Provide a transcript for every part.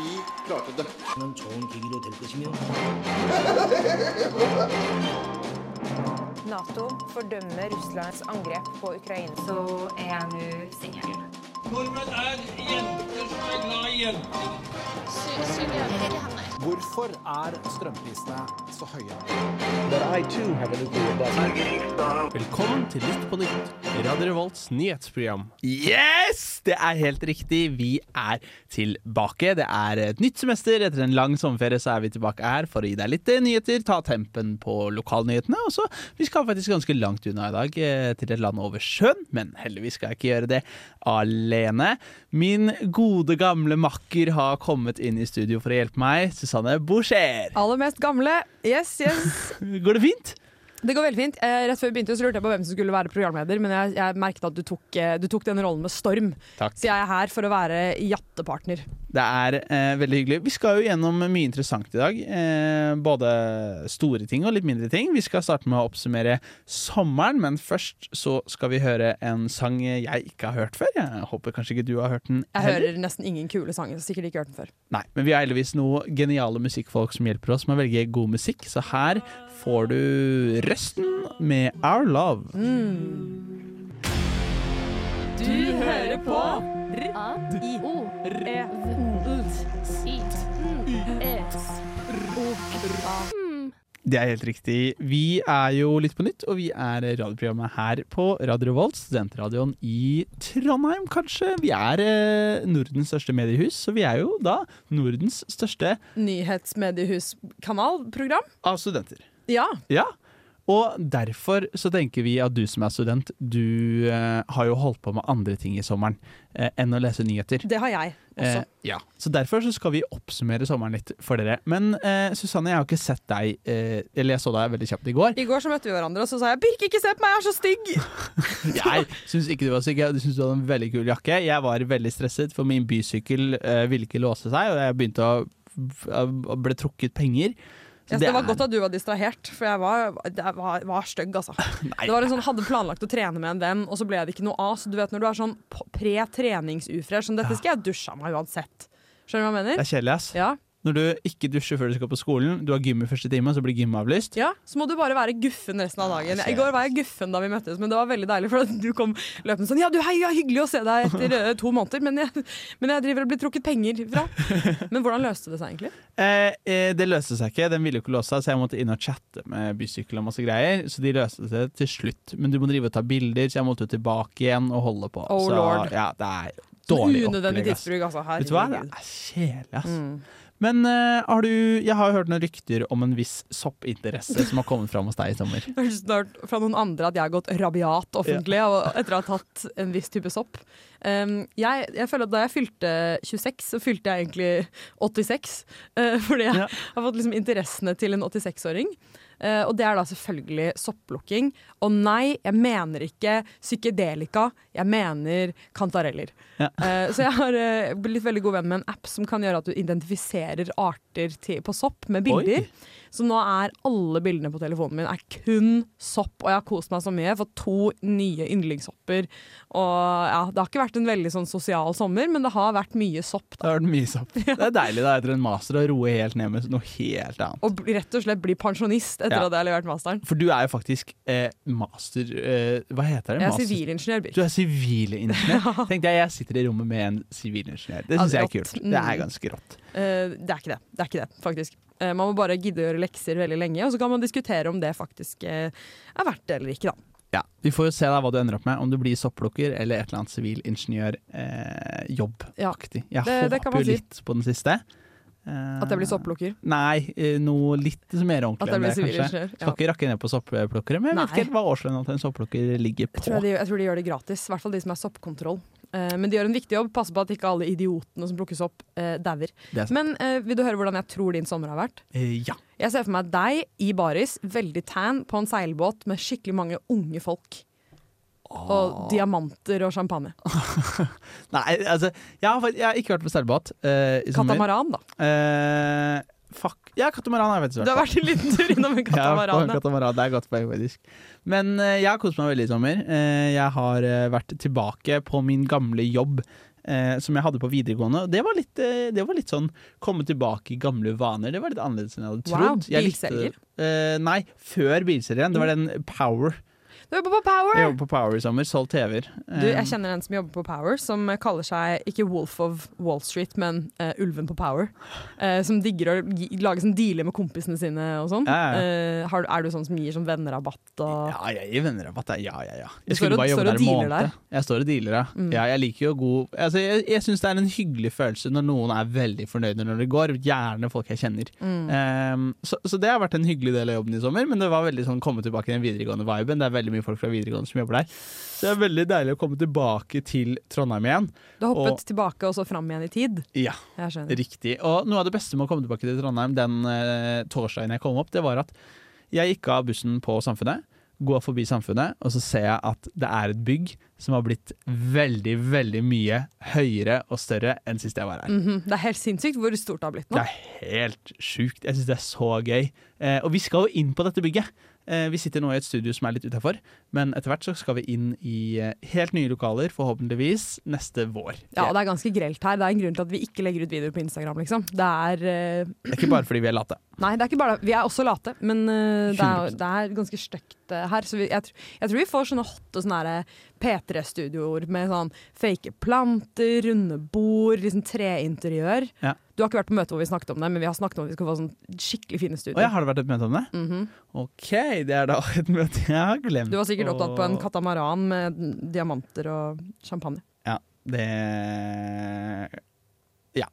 Vi klarte det. 는 좋은 계기로 될 것이며 Nato fordømmer Russlands angrep på Ukraina. Så er jeg nå singel. Nordmenn er jenter som er glad i jenter. Hvorfor er strømprisene så høye? Velkommen til Lytt på nytt, Radio Revolts nyhetsprogram. Yes! Det er helt riktig. Vi er tilbake. Det er et nytt semester. Etter en lang sommerferie så er vi tilbake her for å gi deg litt eh, nyheter, ta tempen på lokalnyhetene. Og så, Vi skal faktisk ganske langt unna i dag, eh, til et land over sjøen, men heldigvis skal jeg ikke gjøre det alene. Min gode, gamle makker har kommet inn i studio for å hjelpe meg. Susanne Boucher. Aller mest gamle. Yes, yes. Går det fint? Det går veldig fint. Eh, rett før vi begynte så lurte jeg på hvem som skulle være programleder, men jeg, jeg merket at du tok, eh, du tok den rollen med storm. Takk. Så jeg er her for å være jattepartner. Det er eh, veldig hyggelig. Vi skal jo gjennom mye interessant i dag. Eh, både store ting og litt mindre ting. Vi skal starte med å oppsummere sommeren, men først så skal vi høre en sang jeg ikke har hørt før. Jeg håper kanskje ikke du har hørt den Jeg hører nesten ingen kule sanger, så sikkert ikke hørt den før. Nei, men vi har heldigvis noen geniale musikkfolk som hjelper oss med å velge god musikk, så her får du Røsten med Our Love. Du hører på R-I-O-E Det er helt riktig. Vi er jo litt på nytt, og vi er radioprogrammet her på Radio Revolt, studentradioen i Trondheim, kanskje. Vi er eh, Nordens største mediehus, så vi er jo da Nordens største Nyhetsmediehus-kanalprogram. av studenter. Ja. Ja. Og derfor så tenker vi at du som er student, du eh, har jo holdt på med andre ting i sommeren eh, enn å lese nyheter. Det har jeg også. Eh, ja. Så derfor så skal vi oppsummere sommeren litt for dere. Men eh, Susanne, jeg har ikke sett deg eh, Eller jeg så deg veldig kjapt i går. I går så møtte vi hverandre, og så sa jeg 'Birke, ikke se på meg, jeg er så stygg'! Jeg syns ikke du var stygg. Jeg syns du hadde en veldig kul jakke. Jeg var veldig stresset, for min bysykkel eh, ville ikke låse seg, og jeg begynte å ble trukket penger. Ja, så det var er- godt at du var distrahert, for jeg var, jeg var, var stygg, altså. Nei, Det var en sånn, hadde planlagt å trene med en venn, og så ble det ikke noe av. Så du vet når du er sånn pre-treningsufresh, sånn dette skal jeg dusje av meg uansett. Skjønner du hva jeg mener? det er kjedelig, ass. Ja. Når du ikke dusjer før du skal på skolen, du har gym i første time, så blir gym avlyst. ja, så må du bare være guffen resten av dagen. I går var jeg guffen da vi møttes, men det var veldig deilig, for du kom løpende sånn Ja, du, hei, ja, hyggelig å se deg etter eh, to måneder, men jeg, men jeg driver og blir trukket penger fra. Men hvordan løste det seg egentlig? Eh, eh, det løste seg ikke, den ville jo ikke låse seg, så jeg måtte inn og chatte med bysykkel og masse greier. Så de løste det til slutt. Men du må drive og ta bilder, så jeg måtte jo tilbake igjen og holde på. Oh, så lord. ja, det er dårlig Unødvendig opplegg. Unødvendig tidsbruk, altså. Vet du hva, det er kjedelig, ass. Mm. Men uh, har du Jeg har hørt noen rykter om en viss soppinteresse som har kommet fram hos deg i sommer. Jeg har snart fra noen andre at jeg har gått rabiat offentlig ja. etter å ha tatt en viss type sopp. Um, jeg, jeg føler at Da jeg fylte 26, så fylte jeg egentlig 86. Uh, fordi jeg Ja. har fått liksom interessene til en 86-åring. Eh, og det er da selvfølgelig sopplukking. Og nei, jeg mener ikke psykedelika, jeg mener kantareller. Ja. Uh, så jeg har uh, blitt veldig god venn med en app som kan gjøre at du identifiserer arter til, på sopp med bilder. Oi. Så nå er alle bildene på telefonen min er kun sopp, og jeg har kost meg så mye. Jeg har fått to nye yndlingshopper. Og ja, det har ikke vært en veldig sånn sosial sommer, men det har vært mye sopp. Det har vært mye sopp. Det er deilig da etter en master å roe helt ned med noe helt annet. Og rett og slett bli pensjonist etter Ja. at jeg har levert masteren. For du er jo faktisk eh, master eh, Hva heter det? Jeg er sivilingeniør. Du er sivilingeniør. Tenk deg, jeg sitter i rommet med en sivilingeniør. Det syns jeg er kult. Det er ganske rått. Uh, det er ikke det. Det er ikke det, faktisk. Eh, man må bare gidde å gjøre lekser veldig lenge, og så kan man diskutere om det faktisk eh, er verdt det eller ikke, da. Ja, Vi får jo se da hva du ender opp med, om du blir sopplukker eller et eller annet sivilingeniørjobbaktig. Ja. aktig. Jeg Det- det kan håper man jo si. litt på den siste. Eh, At jeg blir sopplukker. Nei, eh, noe litt mer At ordentlig jeg enn blir det, sivilingeniør. Skal ikke rakke ned på sopplukkere, men jeg vet ikke helt hva årslønna til en sopplukker ligger Jeg på. tror, de, jeg tror de gjør det gratis, i hvert fall de som er soppkontroll. Eh, men de gjør en viktig jobb, passer på at ikke alle idiotene som plukkes opp, uh, dauer. Er. Men eh, vil du høre hvordan jeg tror din sommer har vært? Ja. Jeg ser for meg deg i baris, veldig tan, på en seilbåt med skikkelig mange unge folk. Og diamanter og champagne. Nei, altså, jeg har, jeg har ikke vært på seilbåt. Uh. Katamaran, da. Eh, Fuck. Ja, katamaran jeg faktisk Du har vært en liten tur innom en Ja, på en katamaran. ja. katamaran. Det er godt poeng, faktisk. Men uh, jeg har kost meg veldig i sommer. Uh, jeg har uh, vært tilbake på min gamle jobb. eh, som jeg hadde på videregående. Det var, litt, eh, det var litt sånn komme tilbake i gamle vaner. Det var litt annerledes enn jeg hadde trodd. Wow, bilselger? Eh, nei, før bilselgeren. Det var den Power. Du jobber på Power! Jeg jobber på Power i sommer. Solgt TV-er. Du, jeg kjenner en som jobber på Power, som kaller seg ikke Wolf of Wall Street, men uh, Ulven på Power. Uh, som digger å lage sånn dealer med kompisene sine og sånn. Ja, ja. uh, er du sånn som gir sånn vennerabatt og Ja, jeg gir vennerabatt, Ja, ja, ja. Jeg skulle bare jobbe der en måned. der? Jeg står og dealer, ja. Mm. ja jeg liker jo god altså, Jeg, jeg syns det er en hyggelig følelse når noen er veldig fornøyde når det går. Gjerne folk jeg kjenner. Mm. Um, så, så det har vært en hyggelig del av jobben i sommer, men det var veldig sånn komme tilbake i den videregående viben. Det er veldig mye folk fra videregående som jobber der. Så det er veldig deilig å komme tilbake til Trondheim igjen. Du har hoppet Og- tilbake og så fram igjen i tid. Ja, riktig. Og noe av det beste med å komme tilbake til Trondheim den eh, torsdagen jeg kom opp, det var at jeg gikk av bussen på Samfunnet, går forbi Samfunnet, og så ser jeg at det er et bygg som har blitt veldig, veldig mye høyere og større enn sist jeg var her. Mhm. Det er helt sinnssykt hvor stort det har blitt nå. Det er helt sjukt. Jeg syns det er så gøy. Eh, og vi skal jo inn på dette bygget. Eh, vi sitter nå i et studio som er litt utafor, men etter hvert så skal vi inn i eh, helt nye lokaler, forhåpentligvis neste vår. Ja, og det er ganske grelt her. Det er en grunn til at vi ikke legger ut videoer på Instagram, liksom. Det er uh... Det er ikke bare fordi vi er late. Nei, det er ikke bare det. Vi er også late, men uh, det, er, det er ganske stygt uh, her. Så vi, jeg, jeg tror vi får sånne hotte sånne P3-studioer med sånn fake planter, runde bord, liksom treinteriør. Ja. Du har ikke vært på møte hvor vi snakket om det, men vi har snakket om at vi skal få sånn skikkelig fine Å ja, studioer. har det vært et møte om det? Mhm. OK, det er da et møte jeg har glemt. Du var sikkert opptatt på en katamaran med diamanter og champagne. Ja, det Ja.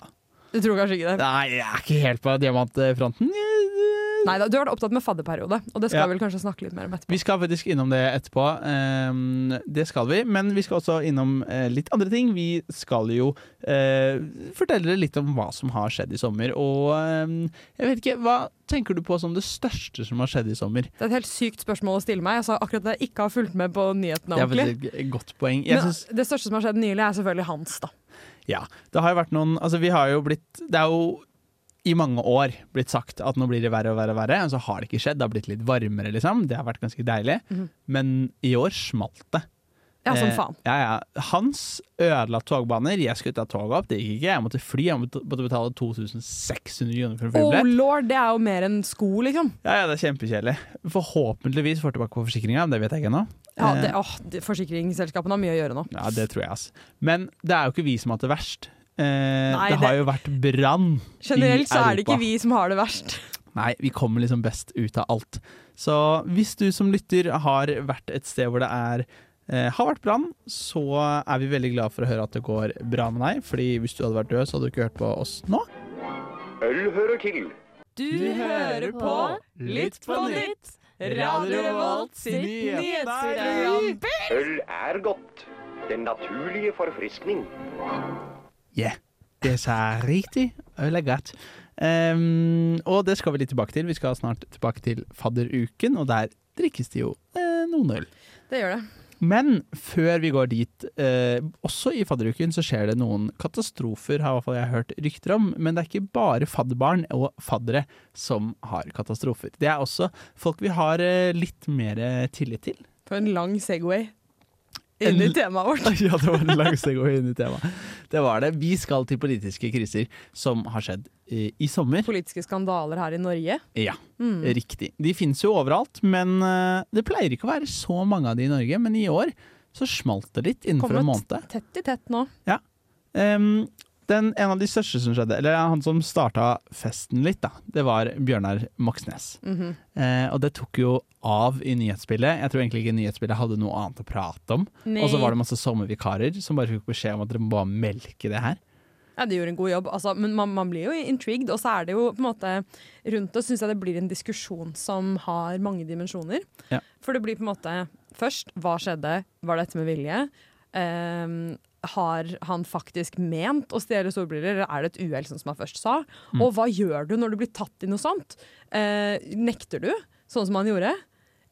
Du tror kanskje ikke det? Nei, jeg er ikke helt på diamantfronten. Nei da, du har vært opptatt med fadderperiode, og det skal Ja. vi vel kanskje snakke litt mer om etterpå. Vi skal faktisk innom det etterpå. Um, det skal vi. Men vi skal også innom uh, litt andre ting. Vi skal jo uh, fortelle dere litt om hva som har skjedd i sommer. Og um, jeg vet ikke, hva tenker du på som det største som har skjedd i sommer? Det er et helt sykt spørsmål å stille meg. Jeg sa akkurat at jeg ikke har fulgt med på nyhetene Det er et godt poeng. Synes, det største som har skjedd nylig, er selvfølgelig Hans, da. Ja, det har jo vært noen Altså, vi har jo blitt Det er jo i mange år blitt sagt at nå blir det verre og verre og verre, og så har det ikke skjedd. Det har blitt litt varmere, liksom. Det har vært ganske deilig. Mhm. Men i år smalt det. Ja, som Eh, faen. Ja, ja. Hans ødela togbaner. Jeg skulle ta toget opp, det gikk ikke. Jeg måtte fly. Jeg måtte betale 2600 kroner for en Oh lord, det er jo mer enn sko, liksom. Ja, ja, det er kjempekjedelig. Forhåpentligvis får tilbake på forsikringa, det vet jeg ikke ennå. Ja, Eh, det, åh, det, Forsikringsselskapene har mye å gjøre nå. ja, det tror jeg, altså. Men det er jo ikke vi som har hatt det verst. Eh, Nei, det har det- jo vært brann Generelt så er det ikke vi som har det verst. Nei, vi kommer liksom best ut av alt. Så hvis du som lytter har vært et sted hvor det er eh, har vært brann, så er vi veldig glad for å høre at det går bra med deg. Fordi hvis du hadde vært død, så hadde du ikke hørt på oss nå. Øl hører til. Du hører på Litt på nytt, Radio Revolt sitt nyhetsprogram. Øl er godt. Den naturlige forfriskning. Yeah, det er riktig. Øl er godt. Um, og det skal vi litt tilbake til. Vi skal snart tilbake til fadderuken, og der drikkes det jo eh, noen øl. Det gjør det. Men før vi går dit, eh, også i fadderuken, så skjer det noen katastrofer, har i hvert fall jeg hørt rykter om. Men det er ikke bare fadderbarn og faddere som har katastrofer. Det er også folk vi har eh, litt mer eh, tillit til. For en lang Segway inn i temaet vårt. ja, det var en lang steg å gå inn i temaet. Det var det. Vi skal til politiske kriser som har skjedd i, i sommer. Politiske skandaler her i Norge. Ja, Mm. riktig. De finnes jo overalt, men eh, det pleier ikke å være så mange av de i Norge. Men i år så smalt det litt innenfor en Kommet måned. tett i tett nå. Em, den, en av de største som skjedde, eller han som starta festen litt, da, det var Bjørnar Moxnes. Mhm. Eh, og det tok jo av i nyhetsbildet. Jeg tror egentlig ikke nyhetsbildet hadde noe annet å prate om. Og så var det masse sommervikarer som bare fikk beskjed om at dere må bare melke det her. Ja, de gjorde en god jobb, altså, men man, man blir jo intrigued. Og så er det jo på en måte Rundt det syns jeg det blir en diskusjon som har mange dimensjoner. Ja. For det blir på en måte Først, hva skjedde? Var det dette med vilje? Ehm, har han faktisk ment å stjele solbriller, eller er det et uhell, sånn som han først sa? Mm. Og hva gjør du når du blir tatt i noe sånt? Eh, nekter du, sånn som han gjorde?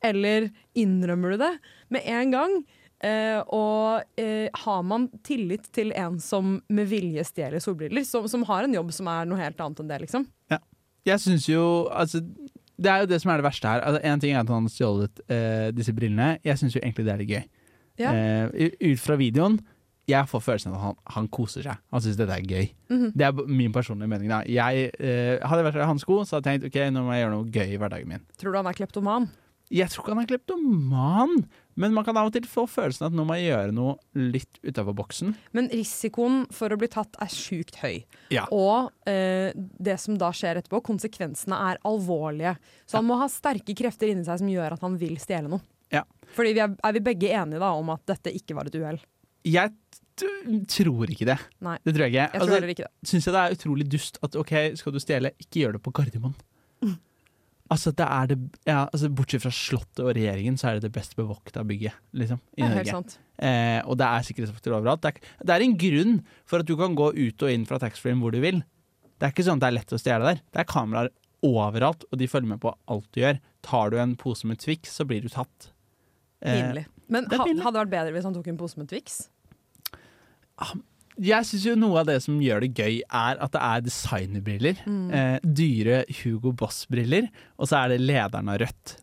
Eller innrømmer du det med en gang? Eh, og eh, har man tillit til en som med vilje stjeler solbriller, som, som har en jobb som er noe helt annet enn det, liksom? jeg syns jo altså, Det er jo det som er det verste her. Altså, en ting er at han har stjålet eh, disse brillene. Jeg syns jo egentlig det er litt gøy. Ja. Eh, ut fra videoen jeg får følelsen av at han, han koser seg. Han syns dette er gøy. Mhm. Det er min personlige mening. da Jeg eh, Hadde jeg vært i hans sko, så hadde jeg tenkt ok, nå må jeg gjøre noe gøy i hverdagen min. Tror du han er kleptoman? Jeg tror ikke han er kleptoman, men man kan av og til få følelsen at nå må jeg gjøre noe litt utafor boksen. Men risikoen for å bli tatt er sjukt høy. Ja. Og eh, det som da skjer etterpå, konsekvensene er alvorlige. Så han må ha sterke krefter inni seg som gjør at han vil stjele noe. Ja. Fordi vi er, er vi begge enige da om at dette ikke var et uhell? Jeg tror ikke det. Nei. Det tror jeg ikke. Jeg tror heller ikke det. syns jeg det er utrolig dust at ok, skal du stjele, ikke gjør det på Gardermoen. Altså, det er det, ja, altså, bortsett fra Slottet og regjeringen, så er det det best bevokta bygget liksom, i Det er helt sant. Eh, og det er sikkerhetsfaktor overalt. Det er, det er en grunn for at du kan gå ut og inn fra taxfree-en hvor du vil. Det er ikke sånn at det er lett å stjele der. Det er kameraer overalt, og de følger med på alt du gjør. Tar du en pose med Twix, så blir du tatt. Eh, Pinlig. Men ha, hadde det vært bedre hvis han tok en pose med Twix? Jeg syns jo noe av det som gjør det gøy, er at det er designerbriller. Mm. Eh, dyre Hugo Boss-briller, og så er det lederen av Rødt.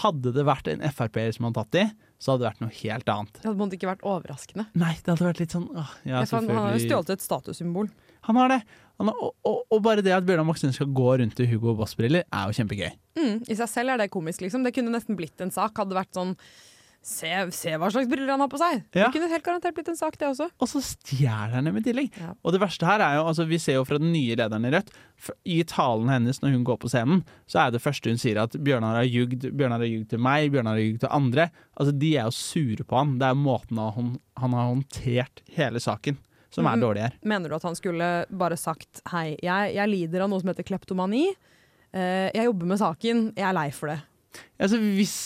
Hadde det vært en Frp-er som hadde tatt de, så hadde det vært noe helt annet. Det hadde ikke vært overraskende. Nei, det hadde vært litt sånn åh, ja, Ja, han, har jo stjålet et statussymbol. Han har det. Han har, og, og, og bare det at Bjørnar Moxnes skal gå rundt i Hugo Boss-briller, er jo kjempegøy. Mm, I seg selv er det komisk, liksom. Det kunne nesten blitt en sak. Hadde det vært sånn Se, se hva slags briller han har på seg! Ja. Det kunne helt garantert blitt en sak, det også. Og så stjeler han dem i tillegg. Ja. Og det verste her er jo, altså vi ser jo fra den nye lederen i Rødt, i talen hennes når hun går på scenen, så er det første hun sier at Bjørnar har jugd, Bjørnar har jugd til meg, Bjørnar har jugd til andre. Altså De er jo sure på han. Det er måten han, han har håndtert hele saken som er Mhm. dårlig her. Mener du at han skulle bare sagt hei, jeg, jeg lider av noe som heter kleptomani. Eh, jeg jobber med saken, jeg er lei for det. Altså Hvis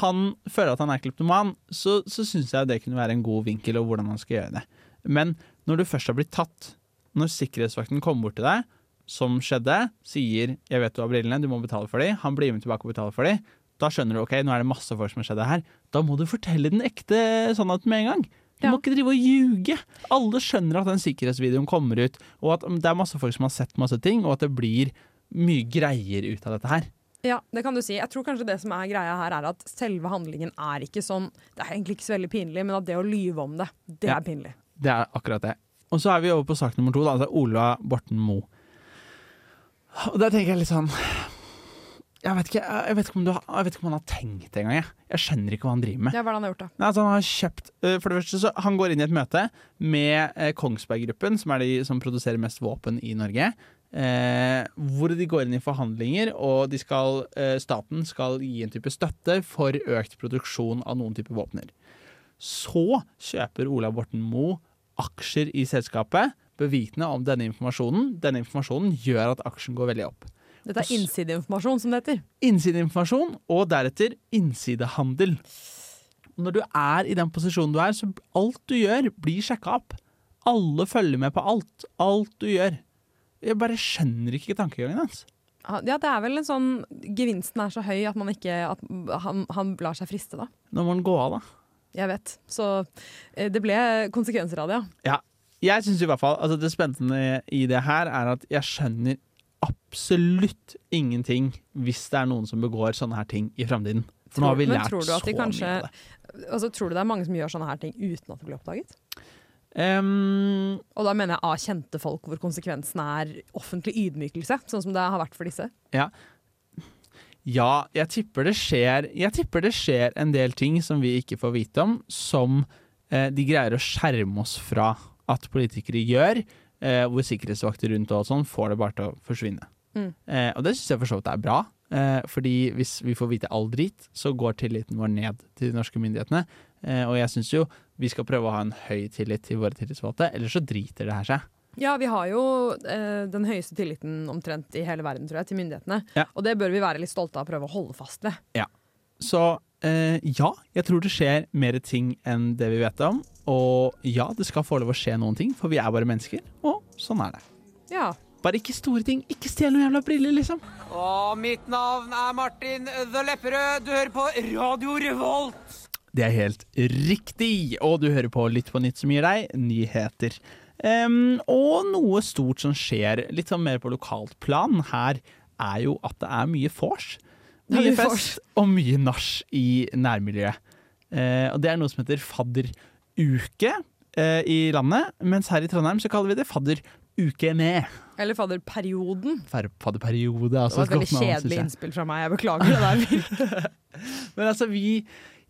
han føler at han er kleptoman, så, så syns jeg det kunne være en god vinkel og hvordan han skal gjøre det. Men når du først har blitt tatt, når sikkerhetsvakten kommer bort til deg, som skjedde, sier 'jeg vet du har brillene, du må betale for dem', han blir med tilbake og betaler for dem, da skjønner du ok, nå er det masse folk som har skjedd det her. Da må du fortelle den ekte sannheten med en gang. Du Ja. må ikke drive og ljuge. Alle skjønner at den sikkerhetsvideoen kommer ut, og at det er masse folk som har sett masse ting, og at det blir mye greier ut av dette her. Ja, det kan du si. Jeg tror kanskje det som er greia her, er at selve handlingen er ikke sånn Det er egentlig ikke så veldig pinlig, men at det å lyve om det, det Ja. er pinlig. Det er akkurat det. Og så er vi over på sak nummer to, da, er Ola Borten Moe. Og der tenker jeg litt sånn Jeg vet ikke, jeg vet ikke, om, du, har- jeg vet ikke om han har tenkt engang. Jeg. jeg skjønner ikke hva han driver med. Ja, hva er det han har gjort, da? Nei, altså han har kjøpt øh, For det første så Han går inn i et møte med eh, Kongsberg-gruppen, som er de som produserer mest våpen i Norge. Eh, hvor de går inn i forhandlinger, og de skal, eh, staten skal gi en type støtte for økt produksjon av noen type våpner. Så kjøper Ola Borten Moe aksjer i selskapet, bevitende om denne informasjonen. Denne informasjonen gjør at aksjen går veldig opp Dette er innsideinformasjon, som det heter. innsideinformasjon og deretter innsidehandel. Når du er i den posisjonen du er, så alt du gjør, blir sjekka opp. Alle følger med på alt. Alt du gjør. Jeg bare skjønner ikke tankegangen hans. Ja, det er vel en sånn Gevinsten er så høy at man ikke At han, han lar seg friste, da. Nå må han gå av, da. Jeg vet. Så eh, det ble konsekvenser av det, ja. Ja. Jeg synes i hvert fall altså Det spennende i det her er at jeg skjønner absolutt ingenting hvis det er noen som begår sånne her ting i framtiden. For nå har vi lært så kanskje- mye av det. Altså, tror du det er mange som gjør sånne her ting uten at det blir oppdaget? Em, Og da mener jeg av kjente folk hvor konsekvensen er offentlig ydmykelse, sånn som det har vært for disse. Ja, jeg tipper det skjer Jeg tipper det skjer en del ting som vi ikke får vite om, som eh, de greier å skjerme oss fra at politikere gjør, eh, hvor sikkerhetsvakter rundt og sånn får det bare til å forsvinne. Mm. Eh, og det syns jeg for så vidt er bra, eh, fordi hvis vi får vite all drit, så går tilliten vår ned til de norske myndighetene. Eh, og jeg syns jo vi skal prøve å ha en høy tillit til våre tillitsvalgte, ellers så driter det her seg. Ja, vi har jo eh, den høyeste tilliten omtrent i hele verden, tror jeg, til myndighetene. Ja. Og det bør vi være litt stolte av å prøve å holde fast ved. Ja. Så eh, ja, jeg tror det skjer mer ting enn det vi vet om. Og ja, det skal få lov å skje noen ting, for vi er bare mennesker. Og sånn er det. Ja. Bare ikke store ting. Ikke stjel noen jævla briller, liksom. Og mitt navn er Martin The Lepperød. Du hører på Radio Revolt. Det er helt riktig. Og du hører på Lytt på nytt som gir deg nyheter. Um, og noe stort som skjer litt sånn mer på lokalt plan. Her er jo at det er mye vors. Mye fest og mye nach i nærmiljøet. Uh, og det er noe som heter fadderuke uh, i landet, mens her i Trondheim så kaller vi det fadderuke med. Eller fadderperioden. Fadderperiode, altså. Det var et veldig kjedelig innspill fra meg. Jeg beklager det der. Men altså, vi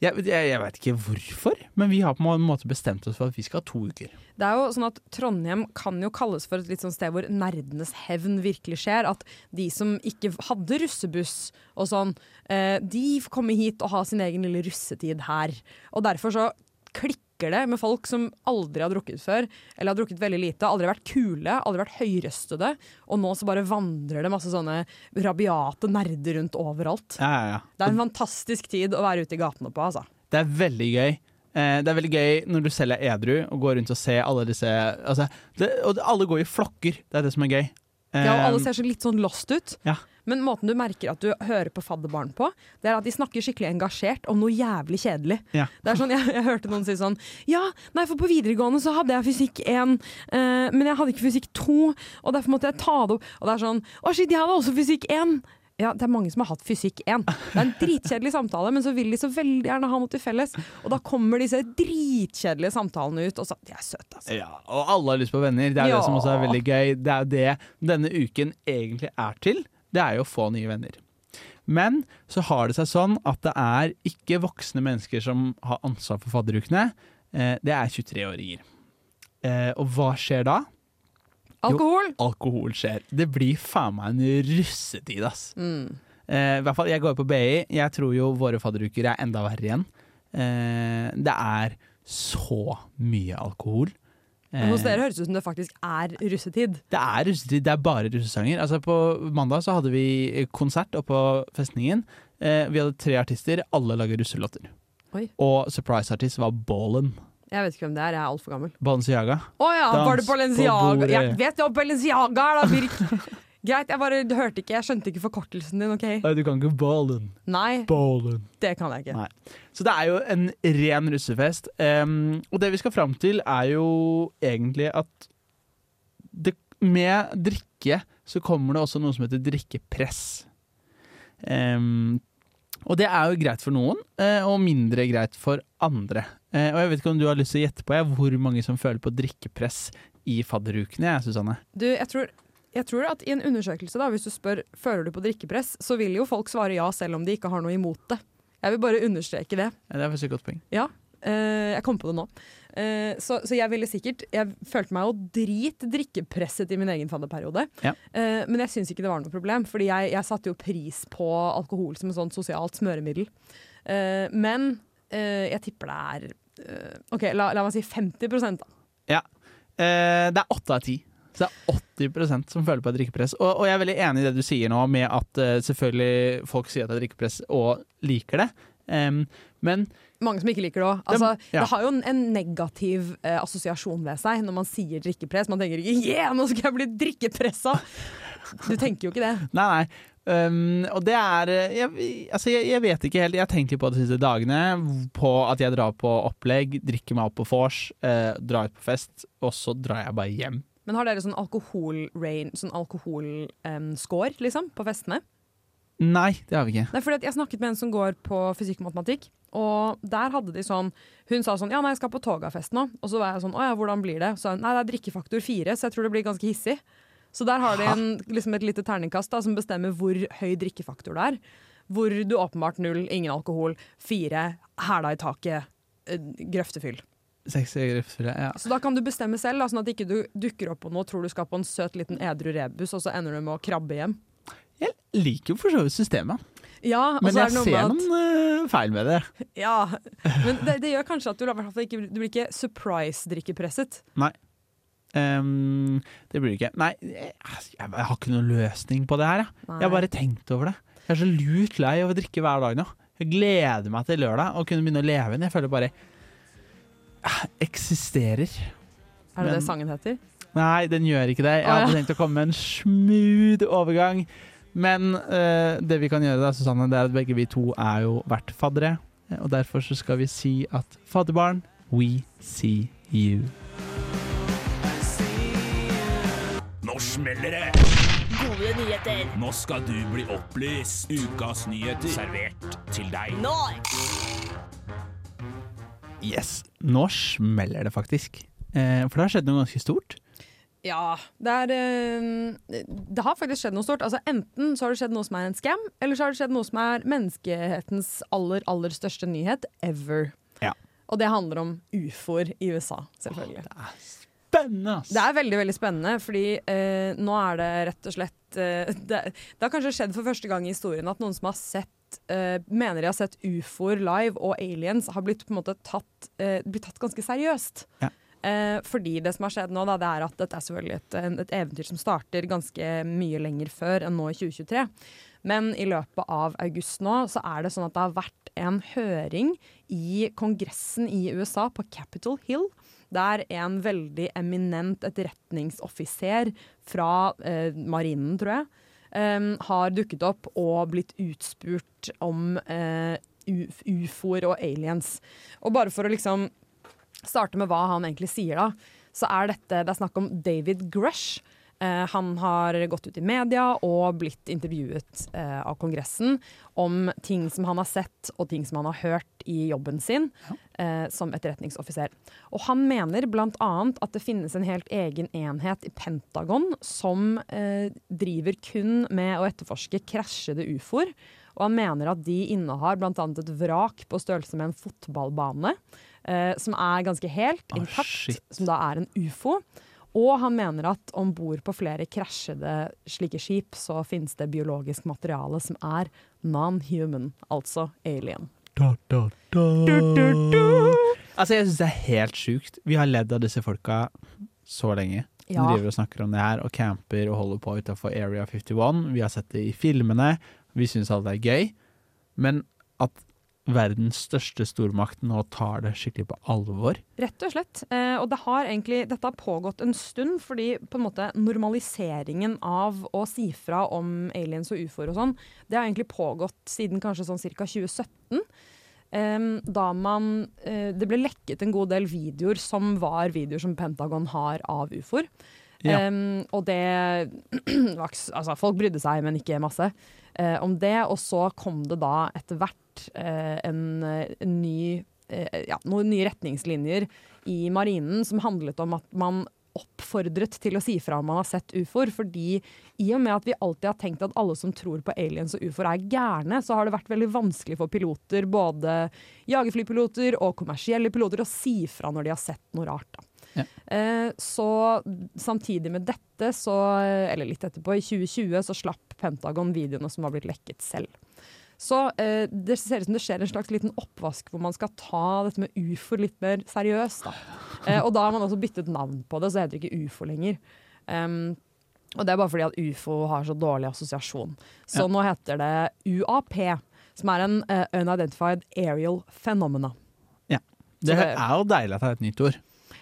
jeg, jeg, jeg vet ikke hvorfor, men vi har på en måte bestemt oss for at vi skal ha to uker. Det er jo sånn at Trondheim kan jo kalles for et litt sånn sted hvor nerdenes hevn virkelig skjer. At de som ikke hadde russebuss og sånn, eh, de kommer hit og har sin egen lille russetid her. Og derfor så klikker det med folk som aldri har drukket før, eller har drukket veldig lite, aldri vært kule, aldri vært høyrøstede, og nå så bare vandrer det masse sånne rabiate nerder rundt overalt. Ja, ja, ja. Det er en fantastisk tid å være ute i gatene på, altså. Det er veldig gøy. Eh, Det er veldig gøy når du selv er edru og går rundt og ser alle disse altså, det, Og alle går i flokker, det er det som er gøy. Ja, og alle Eh, ser så litt sånn lost ut. Ja. Men måten du merker at du hører på fadderbarn på, det er at de snakker skikkelig engasjert om noe jævlig kjedelig. Ja. Det er sånn, jeg, jeg hørte noen si sånn Ja, nei, for på videregående så hadde jeg fysikk 1, uh, men jeg hadde ikke fysikk 2, og derfor måtte jeg ta det opp. Og det er sånn Å, shit, jeg hadde også fysikk 1. Ja, det er mange som har hatt fysikk 1. Det er en dritkjedelig samtale, men så vil de så veldig gjerne ha noe til felles. Og da kommer disse dritkjedelige samtalene ut, og så De er søte, altså. Ja, og alle har lyst på venner. Det er Ja. det som også er veldig gøy. Det er det denne uken egentlig er til. Det er jo å få nye venner. Men så har det seg sånn at det er ikke voksne mennesker som har ansvar for fadderukene. Eh, Det er 23-åringer. Eh, Og hva skjer da? Alkohol! Alkohol skjer. Det blir faen meg en russetid, ass. Mm. Eh, i hvert fall, Jeg går på BI. Jeg tror jo våre fadderuker er enda verre igjen. Det er så mye alkohol. Men hos Eh, dere høres det ut som det faktisk er russetid. det er russetid, det er bare russesanger. Altså På mandag så hadde vi konsert oppe på festningen. Eh, vi hadde tre artister, alle lager russelåter. Oi. Og surprise-artist var Ballen. Jeg vet ikke hvem det er, jeg er altfor gammel. Balenciaga. Å ja, Dans var det Balenciaga? Jeg vet jo Balenciaga er da, Birk! Greit, jeg bare hørte ikke, jeg skjønte ikke forkortelsen din, OK? Nei, du kan ikke Ballen. Nei, Ballen. det kan jeg ikke. Nei. Så det er jo en ren russefest. Um, og det vi skal fram til, er jo egentlig at det, med drikke så kommer det også noe som heter drikkepress. Um, og det er jo greit for noen, eh, og mindre greit for andre. Eh, og jeg vet ikke om du har lyst til å gjette på jeg, hvor mange som føler på drikkepress i fadderukene, jeg, Susanne. Du, jeg tror, jeg tror at i en undersøkelse, da, hvis du spør føler du på drikkepress, så vil jo folk svare ja, selv om de ikke har noe imot det. Jeg vil bare understreke det. Ja, Det er faktisk et godt poeng. Ja, eh, jeg kom på det nå. Eh, så, så jeg ville sikkert Jeg følte meg jo drit drikkepresset i min egen fadderperiode. Ja. Eh, men jeg syns ikke det var noe problem, Fordi jeg, jeg satte jo pris på alkohol som et sånt sosialt smøremiddel. Eh, men eh, jeg tipper det er eh, OK, la, la meg si 50% da. Eh, det er åtte av ti. Så det er 80% som føler på et drikkepress. Og, og jeg er veldig enig i det du sier nå, med at uh, selvfølgelig folk sier at det er drikkepress og liker det. Um, men Mange som ikke liker det òg. Altså, ja. Det har jo en, en negativ uh, assosiasjon ved seg når man sier drikkepress. Man tenker ikke 'yeah, nå skal jeg bli drikkepressa'! Du tenker jo ikke det. nei, nei. Um, og det er eh, jeg, altså jeg, jeg vet ikke helt. Jeg har tenkt litt på de siste dagene på at jeg drar på opplegg, drikker meg opp på vors, eh, drar ut på fest, og så drar jeg bare hjem. Men har dere sånn alkohol-score sånn alkohol, um, score, liksom, på festene? Nei, det har vi ikke. Nei, fordi Jeg snakket med en som går på fysikk og matematikk, og der hadde de sånn Hun sa sånn Ja, nei, jeg skal på Togafest nå. Og så var jeg sånn Å ja, hvordan blir det? Så sa hun nei, det er drikkefaktor fire, så jeg tror det blir ganske hissig. Så der har de en, liksom et lite terningkast da, som bestemmer hvor høy drikkefaktor det er. Hvor du åpenbart null, ingen alkohol, fire, hæla i taket, eh, grøftefyll. Seks grepsfilet, ja. Så da kan du bestemme selv, da, sånn at ikke du dukker opp på noe, tror du skal på en søt liten edru rebus, og så ender du med å krabbe hjem. Jeg liker jo for så vidt systemet, Ja, men jeg det noe ser med at noen eh, feil med det. Ja, men det, det gjør kanskje at du, ikke, du blir ikke surprise-drikkepresset. Um, det blir det ikke. Nei, jeg, jeg har ikke noen løsning på det her. Jeg, jeg har bare tenkt over det. Jeg er så lut lei av å drikke hver dag nå. Jeg gleder meg til lørdag og kunne begynne å leve igjen. Jeg føler bare eksisterer. Er det Men- det sangen heter? Nei, den gjør ikke det. Jeg hadde tenkt å komme med en smooth overgang. Men uh, det vi kan gjøre, da, Susanne, det er at begge vi to er jo vært faddere. Og derfor så skal vi si at fadderbarn, we see you. Nå smeller det! gode nyheter. Nå skal du bli opplyst. Ukas nyheter servert til deg. Nå! Yes. Nå smeller det faktisk. Eh, for det har skjedd noe ganske stort. Ja, det er eh, Det har faktisk skjedd noe stort. Altså Enten så har det skjedd noe som er en scam, eller så har det skjedd noe som er menneskehetens aller, aller største nyhet ever. Ja. Og det handler om ufoer i USA, selvfølgelig. Det er Spennende, ass! Det er veldig veldig spennende, fordi eh, nå er det rett og slett eh, det, det har kanskje skjedd for første gang i historien at noen som har sett eh, mener de har sett ufoer live og aliens, har blitt måte tatt, uh, blitt tatt ganske seriøst. Ja. Uh, fordi det som har skjedd nå, da, det er at dette er selvfølgelig et, et eventyr som starter ganske mye lenger før enn nå i 2023. Men i løpet av august nå så er det sånn at det har vært en høring i kongressen i USA på Capitol Hill. Der en veldig eminent etterretningsoffiser fra eh, marinen, tror jeg, em, har dukket opp og blitt utspurt om uh, uf- ufoer og aliens. Og bare for å liksom starte med hva han egentlig sier, da, så er dette det er snakk om David Grush. Eh, han har gått ut i media og blitt intervjuet eh, av Kongressen om ting som han har sett og ting som han har hørt i jobben sin eh, som etterretningsoffiser. Og han mener bl.a. at det finnes en helt egen enhet i Pentagon som driver kun med å etterforske krasjede ufoer. Og han mener at de innehar bl.a. et vrak på størrelse med en fotballbane, som er ganske helt intakt, oh, som da er en ufo. Og han mener at om bord på flere krasjede slike skip, så finnes det biologisk materiale som er non-human, altså alien. Altså, jeg syns det er helt sjukt. Vi har ledd av disse folka så lenge. De Ja. driver og snakker om det her, og camper og holder på utafor Area 51. Vi har sett det i filmene. Vi syns alt er gøy. Men at verdens største stormakt nå tar det skikkelig på alvor Rett og slett. Eh, og det har egentlig, dette har pågått en stund, fordi på en måte normaliseringen av å si fra om aliens og ufoer og sånn, det har egentlig pågått siden kanskje sånn ca. 2017. Eh, da man eh, Det ble lekket en god del videoer som var videoer som Pentagon har av ufoer. Em, og det Altså, folk brydde seg, men ikke masse uh, om det. Og så kom det da etter hvert uh, en, eh, en ny uh, ja, noen nye retningslinjer i marinen som handlet om at man oppfordret til å si fra om man har sett ufoer. Fordi i og med at vi alltid har tenkt at alle som tror på aliens og ufoer er gærne, så har det vært veldig vanskelig for piloter, både jagerflypiloter og kommersielle piloter, å si fra når de har sett noe rart. Da. Ja. Eh, så samtidig med dette, så, eller litt etterpå, i 2020, så slapp Pentagon videoene som var blitt lekket selv. Så eh, det ser ut som det skjer en slags liten oppvask hvor man skal ta dette med ufo litt mer seriøst. Da. Eh, og da har man også byttet navn på det, så heter det ikke ufo lenger. Um, og det er bare fordi at ufo har så dårlig assosiasjon. Så Ja. nå heter det UAP, som er en uh, unidentified aerial phenomena. Det det- er jo deilig at det er et nytt ord.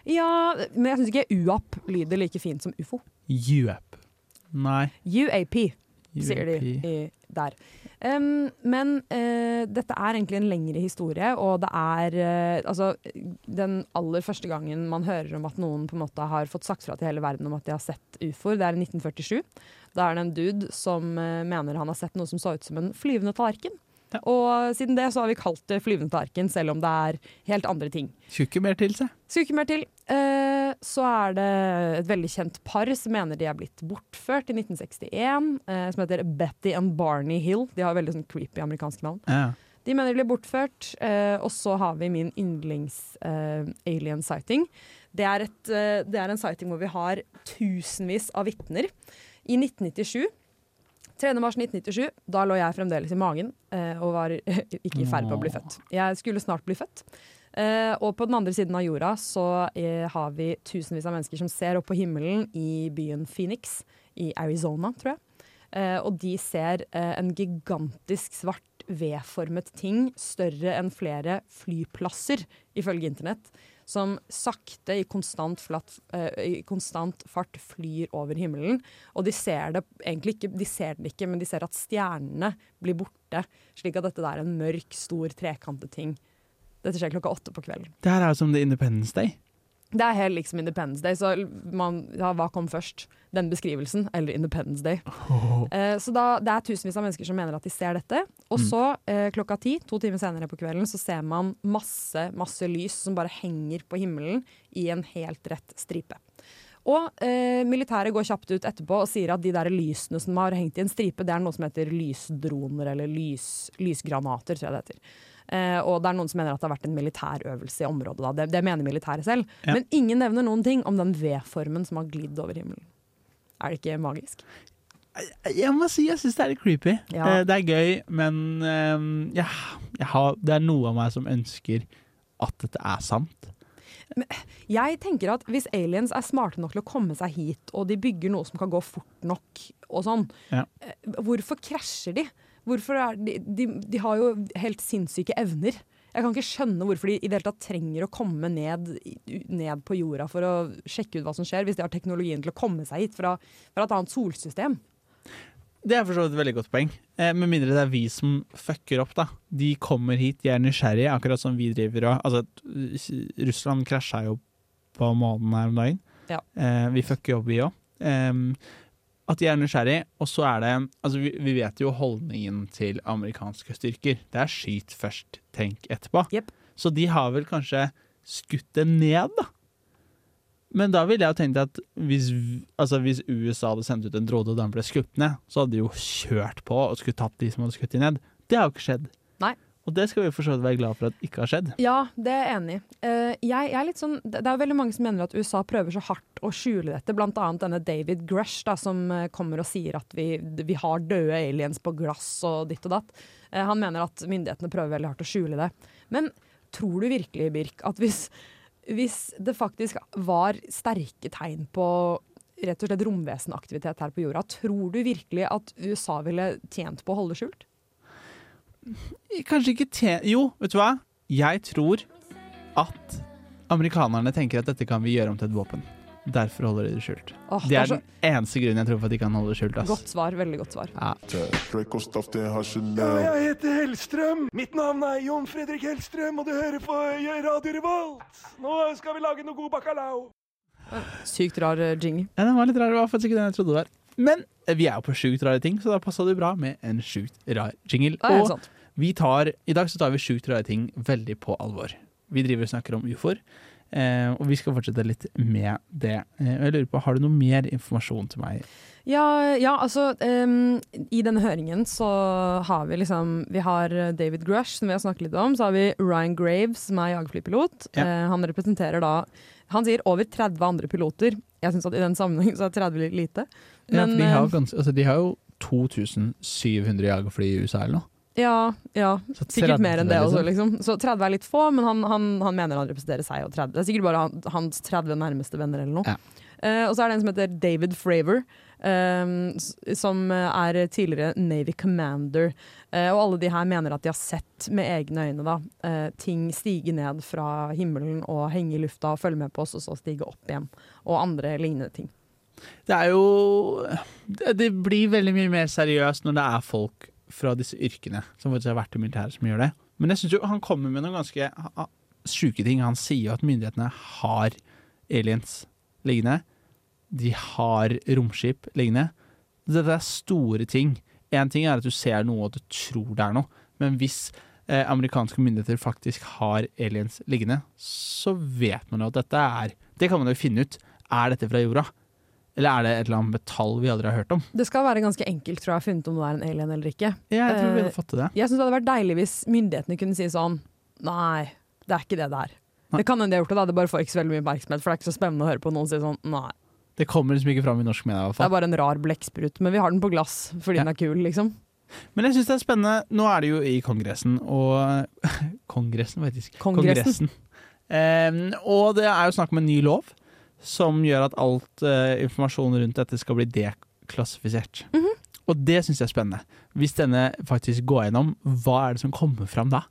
Ja, men jeg syns ikke UAP lyder like fint som ufo. UAP. Nei. UAP, sier de i, der. Um, men uh, dette er egentlig en lengre historie, og det er uh, altså den aller første gangen man hører om at noen på en måte har fått sagt fra til hele verden om at de har sett ufoer, det er i 1947. Da er det en dude som uh, mener han har sett noe som så ut som en flyvende tallerken. Og siden det så har vi kalt det flyvende tallerken, selv om det er helt andre ting. Skulle ikke mer til se. Skulle ikke mer til. Eh, så er det et veldig kjent par som mener de er blitt bortført i 1961, eh, som heter Betty and Barney Hill. De har veldig sånn creepy amerikanske navn. Ja. De mener de ble bortført. eh, og så har vi min yndlings-alien sighting. Det er, et, eh, det er en sighting hvor vi har tusenvis av vitner. I 1997 3. mars 1997, da lå jeg fremdeles i magen eh, og var ikke i ferd med å bli født. Jeg skulle snart bli født. Eh, og på den andre siden av jorda så eh, har vi tusenvis av mennesker som ser opp på himmelen i byen Phoenix i Arizona, tror jeg. Og de ser en gigantisk svart V-formet ting, større enn flere flyplasser, ifølge internett, som sakte i konstant, flatt, uh, i konstant fart flyr over himmelen. Og de ser det egentlig ikke, de ser det ikke, men de ser at stjernene blir borte. Slik at dette er en mørk, stor, trekantet ting. Dette skjer klokka åtte på kvelden. Det her er jo som The Independence Day. Det er helt liksom Independence Day, så man, ja, hva kom først? Den beskrivelsen eller Independence Day? Eh, så da, det er tusenvis av mennesker som mener at de ser dette. Og Mm. så, eh, klokka ti, to timer senere på kvelden, så ser man masse, masse lys som bare henger på himmelen i en helt rett stripe. Og eh, militæret går kjapt ut etterpå og sier at de der lysene som har hengt i en stripe, det er noe som heter lysdroner, eller lys, lysgranater, tror jeg det heter. Eh, og det er noen som mener at det har vært en militærøvelse i området. Da. Det, det mener militæret selv. Ja. Men ingen nevner noen ting om den V-formen som har glidd over himmelen. Er det ikke magisk? Jeg må si jeg syns det er litt creepy. Ja. Eh, Det er gøy, men eh, ja, har, det er noe av meg som ønsker at dette er sant. Jeg tenker at hvis aliens er smarte nok til å komme seg hit, og de bygger noe som kan gå fort nok og sånn, Ja. eh, hvorfor krasjer de? Hvorfor er de, de, de har jo helt sinnssyke evner. Jeg kan ikke skjønne hvorfor de i det hele tatt trenger å komme ned, ned på jorda for å sjekke ut hva som skjer, hvis de har teknologien til å komme seg hit fra, fra et annet solsystem. Det er for så vidt et veldig godt poeng. Eh, med mindre det er vi som fucker opp, da. De kommer hit, de er nysgjerrige, akkurat som vi driver og Altså, Russland krasja jo på månen her om dagen. Ja. Eh, vi fucker opp, vi òg. At de er nysgjerrig, og så er det Altså, vi, vi vet jo holdningen til amerikanske styrker. Det er skyt først, tenk etterpå. Yep. Så de har vel kanskje skutt det ned, da. Men da ville jeg jo tenkt at hvis, altså hvis USA hadde sendt ut en drode og den ble skutt ned, så hadde de jo kjørt på og skulle tatt de som hadde skutt de ned. Det har jo ikke skjedd. Nei. Og det skal vi for så være glad for at ikke har skjedd. Ja, det er jeg enig i. Eh, sånn, det er veldig mange som mener at USA prøver så hardt å skjule dette, annet denne David Grush da, som eh, kommer og sier at vi, vi har døde aliens på glass og ditt og datt. Eh, han mener at myndighetene prøver veldig hardt å skjule det. Men tror du virkelig, Birk, at hvis, hvis det faktisk var sterke tegn på rett og slett romvesenaktivitet her på jorda, tror du virkelig at USA ville tjent på å holde skjult? Kanskje ikke te... Jo, vet du hva? Jeg tror at amerikanerne tenker at dette kan vi gjøre om til et våpen. Derfor holder de det skjult. Åh, det det er er så- den eneste grunnen jeg tror for at de kan holde det skjult. Ass. Godt svar, veldig godt svar. Ja. Ja, jeg heter Hellstrøm. Mitt navn er Jon Fredrik Hellstrøm, og du hører på Radio Revolt. Nå skal vi lage noe god bacalao. Sykt rar eh, jingle. Ja, den var litt rar. Det var faktisk ikke den jeg trodde det var. Men eh, vi er jo på sjukt rare ting, så da passa det bra med en sjukt rar jingle. Er helt Og sant. Vi tar, i dag så tar vi sjukt rare ting veldig på alvor. Vi driver og snakker om ufoer, eh, og vi skal fortsette litt med det. Eh, jeg lurer på, Har du noe mer informasjon til meg? Ja, ja altså um, I denne høringen så har vi liksom Vi har David Grush, som vi har snakket litt om. Så har vi Ryan Graves, som er jagerflypilot. Ja. Eh, han representerer da Han sier over 30 andre piloter. Jeg syns at i den sammenheng så er 30 litt lite. ja, Men, for de har, eh, ganske, altså, de har jo 2700 jagerfly i USA eller noe. Ja, ja, sikkert mer enn det også, liksom. liksom. Så 30 er litt få, men han, han, han mener han representerer seg og 30. Det er sikkert bare han, hans 30 nærmeste venner eller noe. Ja. Uh, og så er det en som heter David Fravor, eh, som er tidligere Navy Commander. Uh, og alle de her mener at de har sett med egne øyne da, eh, ting stige ned fra himmelen og henge i lufta og følge med på oss, og så stige opp igjen. Og andre lignende ting. Det er jo Det det blir veldig mye mer seriøst når det er folk fra disse yrkene som faktisk har vært i militæret som gjør det. Men jeg syns jo han kommer med noen ganske sjuke ting. Han sier jo at myndighetene har aliens liggende. De har romskip liggende. Dette er store ting. Én ting er at du ser noe og du tror det er noe, men hvis eh, amerikanske myndigheter faktisk har aliens liggende, så vet man jo at dette er Det kan man jo finne ut. Er dette fra jorda? Eller er det et eller annet metall vi aldri har hørt om? Det skal være ganske enkelt tror jeg, å finne ut om det er en alien eller ikke. Ja, jeg tror vi Eh, hadde fått det. Jeg syns det hadde vært deilig hvis myndighetene kunne si sånn Nei, det er ikke det det er. Det kan hende de har gjort det, da. det bare får ikke så veldig mye oppmerksomhet. For det er ikke så spennende å høre på noen si sånn Nei, Det kommer liksom ikke fram i norsk media i hvert fall. det er bare en rar blekksprut. Men vi har den på glass fordi Ja. den er kul, liksom. Men jeg syns det er spennende. Nå er det jo i Kongressen og Kongressen, faktisk. Kongressen. Eh, og det er jo snakk om en ny lov som gjør at alt uh, informasjon rundt dette skal bli deklassifisert. Mhm. Og det syns jeg er spennende. Hvis denne faktisk går gjennom, hva er det som kommer fram da?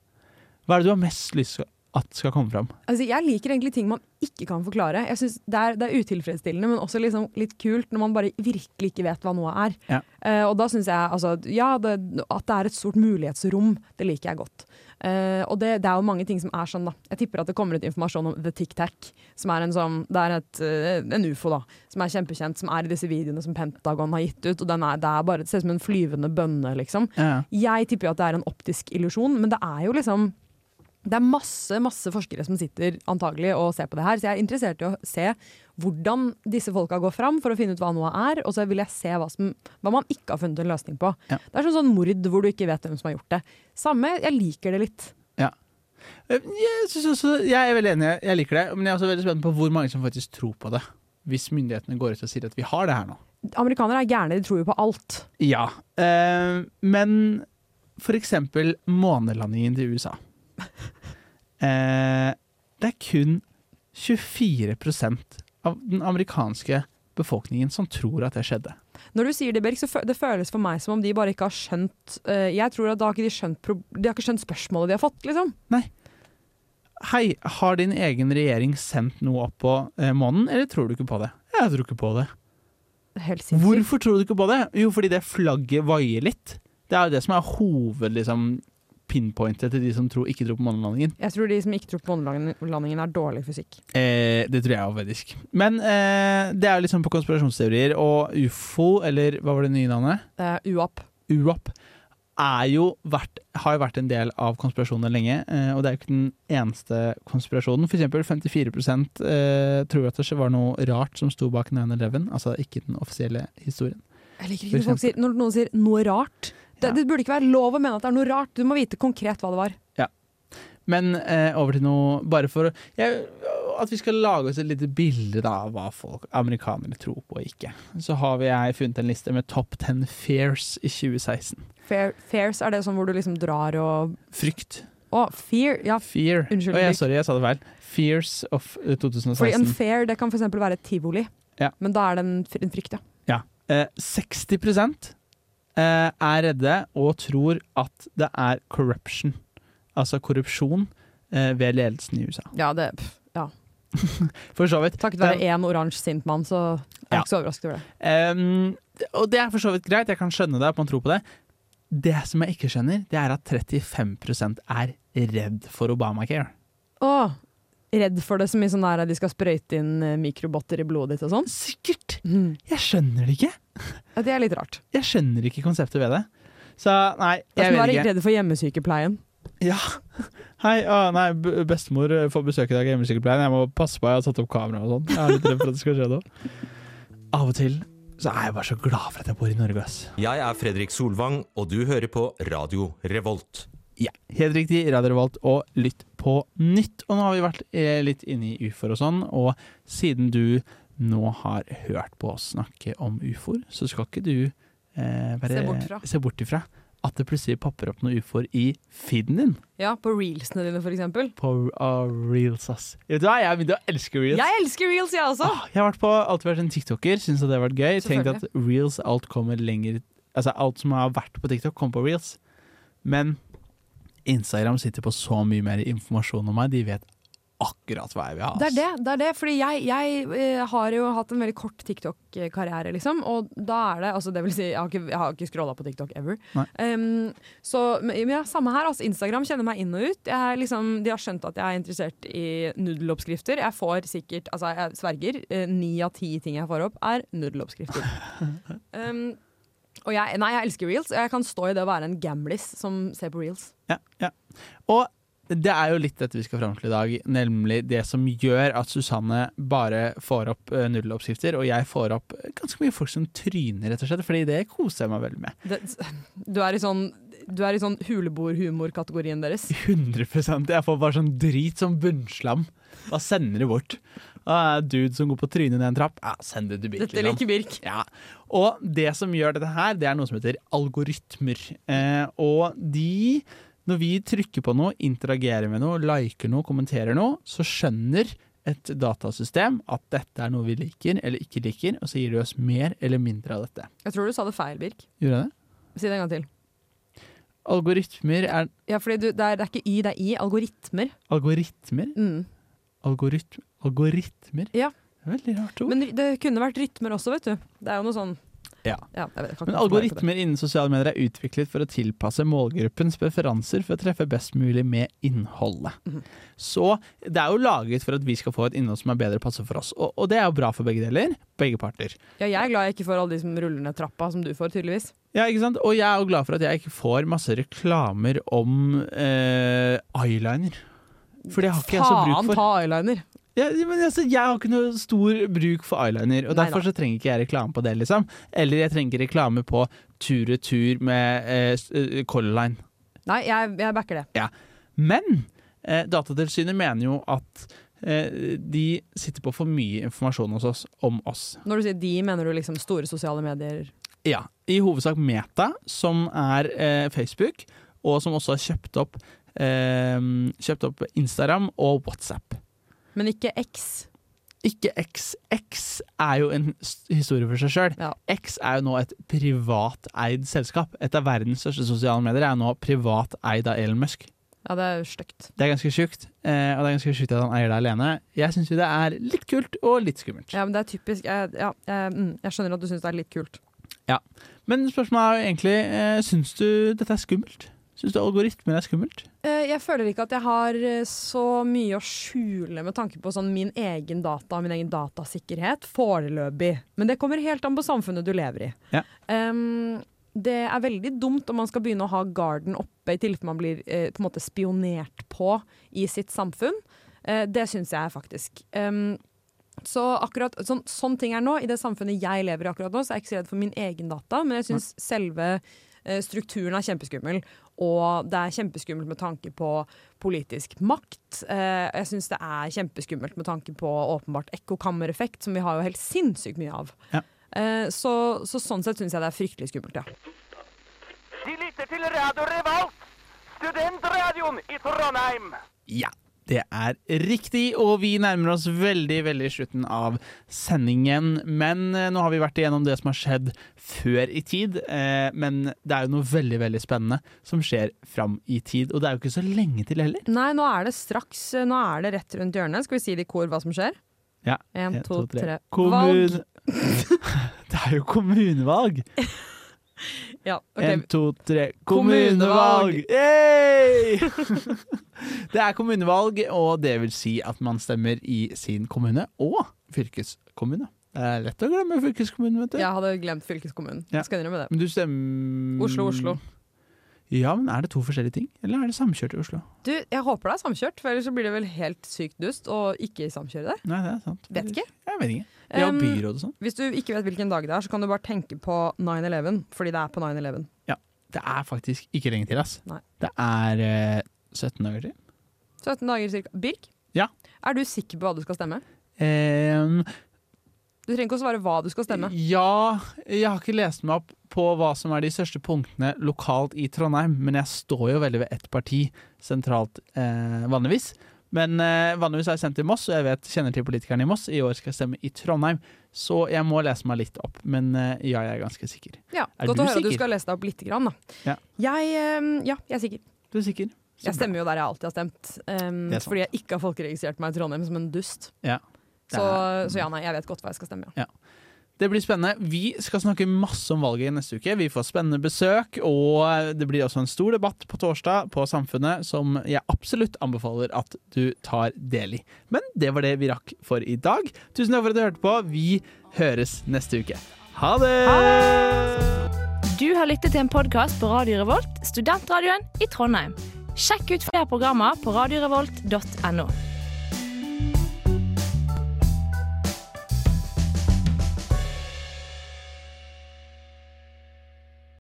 Hva er det du har mest lyst, til at skal komme fram? Altså, jeg liker egentlig ting man ikke kan forklare. Jeg synes det, er, det er utilfredsstillende, men også liksom litt kult når man bare virkelig ikke vet hva noe er. Ja. Uh, og da syns jeg altså, ja, det, at det er et stort mulighetsrom, det liker jeg godt. Eh, og det, det er jo mange ting som er sånn, da. Jeg tipper at det kommer ut informasjon om The Tic Tac, som er en sånn Det er et, uh, en ufo, da, som er kjempekjent, som er i disse videoene som Pentagon har gitt ut. Og den er, det er bare, det ser ut som en flyvende bønne, liksom. Ja. Jeg tipper jo at det er en optisk illusjon, men det er jo liksom det er masse masse forskere som sitter antagelig og ser på det her, så jeg er interessert i å se hvordan disse folka går fram for å finne ut hva noe er, og så vil jeg se hva, som, hva man ikke har funnet en løsning på. Ja. Det er sånn, sånn mord hvor du ikke vet hvem som har gjort det. Samme, jeg liker det litt. Ja. Eh, Jeg, også, jeg er veldig enig, jeg liker det, men jeg er også veldig spent på hvor mange som faktisk tror på det. Hvis myndighetene går ut og sier at vi har det her nå. Amerikanere er gærne, de tror jo på alt. Ja, eh, men for eksempel månelandingen til USA. Eh, det er kun 24% av den amerikanske befolkningen som tror at det skjedde. Når du sier det, Berg, så det føles for meg som om de bare ikke har skjønt uh, Jeg tror at da har ikke de skjønt, de har ikke skjønt spørsmålet de har fått, liksom. Nei. Hei, har din egen regjering sendt noe opp på uh, månen, eller tror du ikke på det? Jeg tror ikke på det. Helt. Hvorfor tror du ikke på det? Jo, fordi det flagget vaier litt. Det er jo det som er hoved, liksom, pinpointet til de som tror, ikke tror på månelandingen. Jeg tror de som ikke tror på månelandingen, er dårlig fysikk. Eh, det tror jeg òg, faktisk. Men eh, det er liksom på konspirasjonsteorier, og ufo, eller hva var det nye navnet? Eh, UAP. UAP. Er jo vært, har jo vært en del av konspirasjoner lenge, eh, og det er jo ikke den eneste konspirasjonen. For eksempel 54 eh, tror at det var noe rart som sto bak 9-11, altså ikke den offisielle historien. Jeg liker ikke når, folk sier, når noen sier 'noe rart'. Det, Ja. det burde ikke være lov å mene at det er noe rart. Du må vite konkret hva det var. Men eh, over til noe Bare for jeg, at vi skal lage oss et lite bilde da, av hva folk, amerikanere tror på og ikke. Så har vi jeg funnet en liste med top 10 fears i 2016. Fair, fairs er det sånn hvor du liksom drar og Frykt. Å, fear. Ja, Fear. Unnskyld, Oh, ja, sorry, jeg sa det feil. Fears of 2016. fordi en fair det kan f.eks. være tivoli. Ja. Men da er det en, frykt, ja. Ja. Eh, 60 eh, er redde og tror at det er corruption, altså korrupsjon, eh, ved ledelsen i USA. Ja, det pff, ja. For så vidt. Takket være én oransje sint mann, så er jeg Ja. ikke så overrasket over det. Um, og det er for så vidt greit, jeg kan skjønne det, at man tror på det. Det som jeg ikke skjønner, det er at 35% er redd for Obamacare. Å, redd for det som mye sånn der at de skal sprøyte inn eh, mikrobotter i blodet ditt og sånn? Sikkert! Mm. Jeg skjønner det ikke. Ja, det er litt rart. Jeg skjønner ikke konseptet ved det. Så nei, jeg, er jeg vet ikke. være redd for hjemmesykepleien. Ja. Hei, å, nei, bestemor får besøk i dag av hjemmesykepleien. Jeg må passe på, jeg har satt opp kamera og sånn. Jeg er litt redd for at det skal skje noe. Av og til så er jeg bare så glad for at jeg bor i Norge, ass. Jeg er Fredrik Solvang, og du hører på Radio Revolt. Ja, helt riktig. Radio Revolt og Lytt på nytt. Og nå har vi vært eh, litt inne i ufoer og sånn, og siden du nå har hørt på oss snakke om ufoer, så skal ikke du eh, bare Se bort se bort ifra at det plutselig popper opp noen ufoer i feeden din. Ja, på reelsene dine, for eksempel. På uh, reels, ass. Vet du hva, jeg begynte å elske reels. Jeg elsker reels, jeg også! Ah, jeg har vært på, alltid vært en tiktoker, syns det har vært gøy. Tenkt at reels, alt kommer lenger Altså alt som har vært på TikTok, kommer på reels. Men Instagram sitter på så mye mer informasjon om meg. De vet akkurat hva jeg vil ha. Det er det. det er det, fordi jeg, jeg eh, har jo hatt en veldig kort TikTok-karriere, liksom. Og da er det altså det vil si, Jeg har ikke, jeg har ikke scrolla på TikTok ever. Um, så men ja, samme her. altså Instagram kjenner meg inn og ut. Jeg, liksom, de har skjønt at jeg er interessert i nudeloppskrifter. Jeg får sikkert, altså jeg sverger, eh, ni av ti ting jeg får opp, er nudeloppskrifter. um, og jeg, nei, jeg elsker reels. og Jeg kan stå i det å være en gamlis som ser på reels. Ja, ja. Og det er jo litt dette vi skal fram til i dag, nemlig det som gjør at Susanne bare får opp uh, nudeloppskrifter, og jeg får opp ganske mye folk som tryner, rett og slett, fordi det koser jeg meg veldig med. Det, du er i sånn, du er i sånn huleboer-humor-kategorien deres. 100% Jeg får bare sånn drit som bunnslam. Hva sender det bort. Ah, dude som går på trynet ned en trapp, ja, send det til Birk. Dette liksom. liker Birk. Ja. Og det som gjør dette her, det er noe som heter algoritmer. Eh, og de, når vi trykker på noe, interagerer med noe, liker noe, kommenterer noe, så skjønner et datasystem at dette er noe vi liker eller ikke liker, og så gir det oss mer eller mindre av dette. Jeg tror du sa det feil, Birk. Gjorde jeg det? Si det en gang til. Algoritmer er Ja, fordi du, det, er, det er ikke Y, det er I. Algoritmer. Algoritmer? Mm. Algoritm, algoritmer? Ja. Veldig rart ord. Men det kunne vært rytmer også, vet du. Det er jo noe sånn Ja. ja vet, Men algoritmer innen sosiale medier er utviklet for å tilpasse målgruppens preferanser for å treffe best mulig med innholdet. Mhm. Så det er jo laget for at vi skal få et innhold som er bedre passet for oss. Og, og det er jo bra for begge deler. Begge parter. Ja, jeg er glad jeg ikke får alle de som ruller ned trappa, som du får, tydeligvis. Ja, ikke sant? Og jeg er jo glad for at jeg ikke får masse reklamer om eh, eyeliner. For det har ikke jeg så bruk for. Faen ta eyeliner! Ja, men altså, jeg har ikke noe stor bruk for eyeliner, og Nei derfor så trenger ikke jeg reklame på det. liksom. Eller jeg trenger ikke reklame på tur-retur med eh, eh, Color Line. Nei, jeg, jeg backer det. Men eh, Datatilsynet mener jo at eh, de sitter på for mye informasjon hos oss om oss. Når du sier de, mener du liksom store sosiale medier? Ja, I hovedsak Meta, som er eh, Facebook, og som også har kjøpt opp, eh, kjøpt opp Instagram og WhatsApp. Men ikke X. Ikke X. X er jo en historie for seg sjøl. Ja. X er jo nå et privateid selskap. Et av verdens største sosiale medier er nå privateid av Elon Musk. Ja, det er stygt. Det er ganske sjukt, eh, og det er ganske sjukt at han eier det alene. Jeg syns jo det er litt kult og litt skummelt. Ja, men det er typisk Jeg, ja, jeg, mm, jeg skjønner at du syns det er litt kult. Men spørsmålet er jo egentlig eh, Syns du dette er skummelt? Syns du algoritmer er skummelt? Eh, Jeg føler ikke at jeg har eh, så mye å skjule med tanke på sånn min egen data, min egen datasikkerhet, foreløpig. Men det kommer helt an på samfunnet du lever i. Ja. Um, det er veldig dumt om man skal begynne å ha garden oppe i tilfelle man blir eh, på en måte spionert på i sitt samfunn. Eh, det syns jeg faktisk. Um, så akkurat sånn, sånn ting er nå, i det samfunnet jeg lever i akkurat nå, så er jeg ikke så redd for min egen data, men jeg syns selve eh, strukturen er kjempeskummel. Og det er kjempeskummelt med tanke på politisk makt. Eh, jeg syns det er kjempeskummelt med tanke på åpenbart ekkokammereffekt, som vi har jo helt sinnssykt mye av. Ja. Eh, så, så sånn sett syns jeg det er fryktelig skummelt, ja. De lytter til Radio Revolt, studentradioen i Trondheim. Ja, det er riktig, og vi nærmer oss veldig veldig slutten av sendingen. Men eh, nå har vi vært igjennom det som har skjedd før i tid. Eh, men det er jo noe veldig veldig spennende som skjer fram i tid. Og det er jo ikke så lenge til heller. Nei, nå er det straks eh, Nå er det rett rundt hjørnet. Skal vi si det i kor hva som skjer? Ja. En, En, to, tre. Kommune... det er jo kommunevalg! Ja, ok. En, to, tre Kommunevalg! Kommunevalg! Det er kommunevalg, og det vil si at man stemmer i sin kommune og fylkeskommune. Det er lett å glemme fylkeskommunen, vet du. Jeg hadde glemt fylkeskommunen. Ja. Skal innrømme det. Men du stemmer Oslo, Oslo. Ja, men er det to forskjellige ting? Eller er det samkjørt i Oslo? Du, jeg håper det er samkjørt, for ellers så blir det vel helt sykt dust å ikke samkjøre det. Nei, det er sant. Vet ikke. Jeg vet ikke. Vi har byråd og sånn. Hvis du ikke vet hvilken dag det er, så kan du bare tenke på 9-11, fordi det er på 9-11. Ja. Det er faktisk ikke lenge til, ass. Nei. Det er eh, 17 dager til. 17 dager cirka. Birk? Ja. Er du sikker på hva du skal stemme? Ehm, Du trenger ikke å svare hva du skal stemme. Ja, jeg har ikke lest meg opp på hva som er de største punktene lokalt i Trondheim, men jeg står jo veldig ved ett parti sentralt eh, vanligvis. Men eh, vanligvis er jeg sendt i Moss, og jeg vet, kjenner til politikerne i Moss. I år skal jeg stemme i Trondheim, så jeg må lese meg litt opp. Men eh, ja, jeg er ganske sikker. Ja, Er Godt du å høre at du skal lese deg opp litt, grann, da. Ja. Jeg, eh, ja, jeg er sikker. Du er sikker? Så Jeg stemmer jo der jeg alltid har stemt. Um, fordi jeg ikke har folkeregistrert meg i Trondheim som en dust. Ja. Det Så, så ja, nei, jeg vet godt hva jeg skal stemme. Ja. Det blir spennende. Vi skal snakke masse om valget neste uke. Vi får spennende besøk, og det blir også en stor debatt på torsdag på Samfunnet som jeg absolutt anbefaler at du tar del i. Men det var det vi rakk for i dag. Tusen takk for at du hørte på. Vi høres neste uke. Ha det! Du har lyttet til en podkast på Radio Revolt, studentradioen i Trondheim. Sjekk ut flere programmer på radiorevolt.no.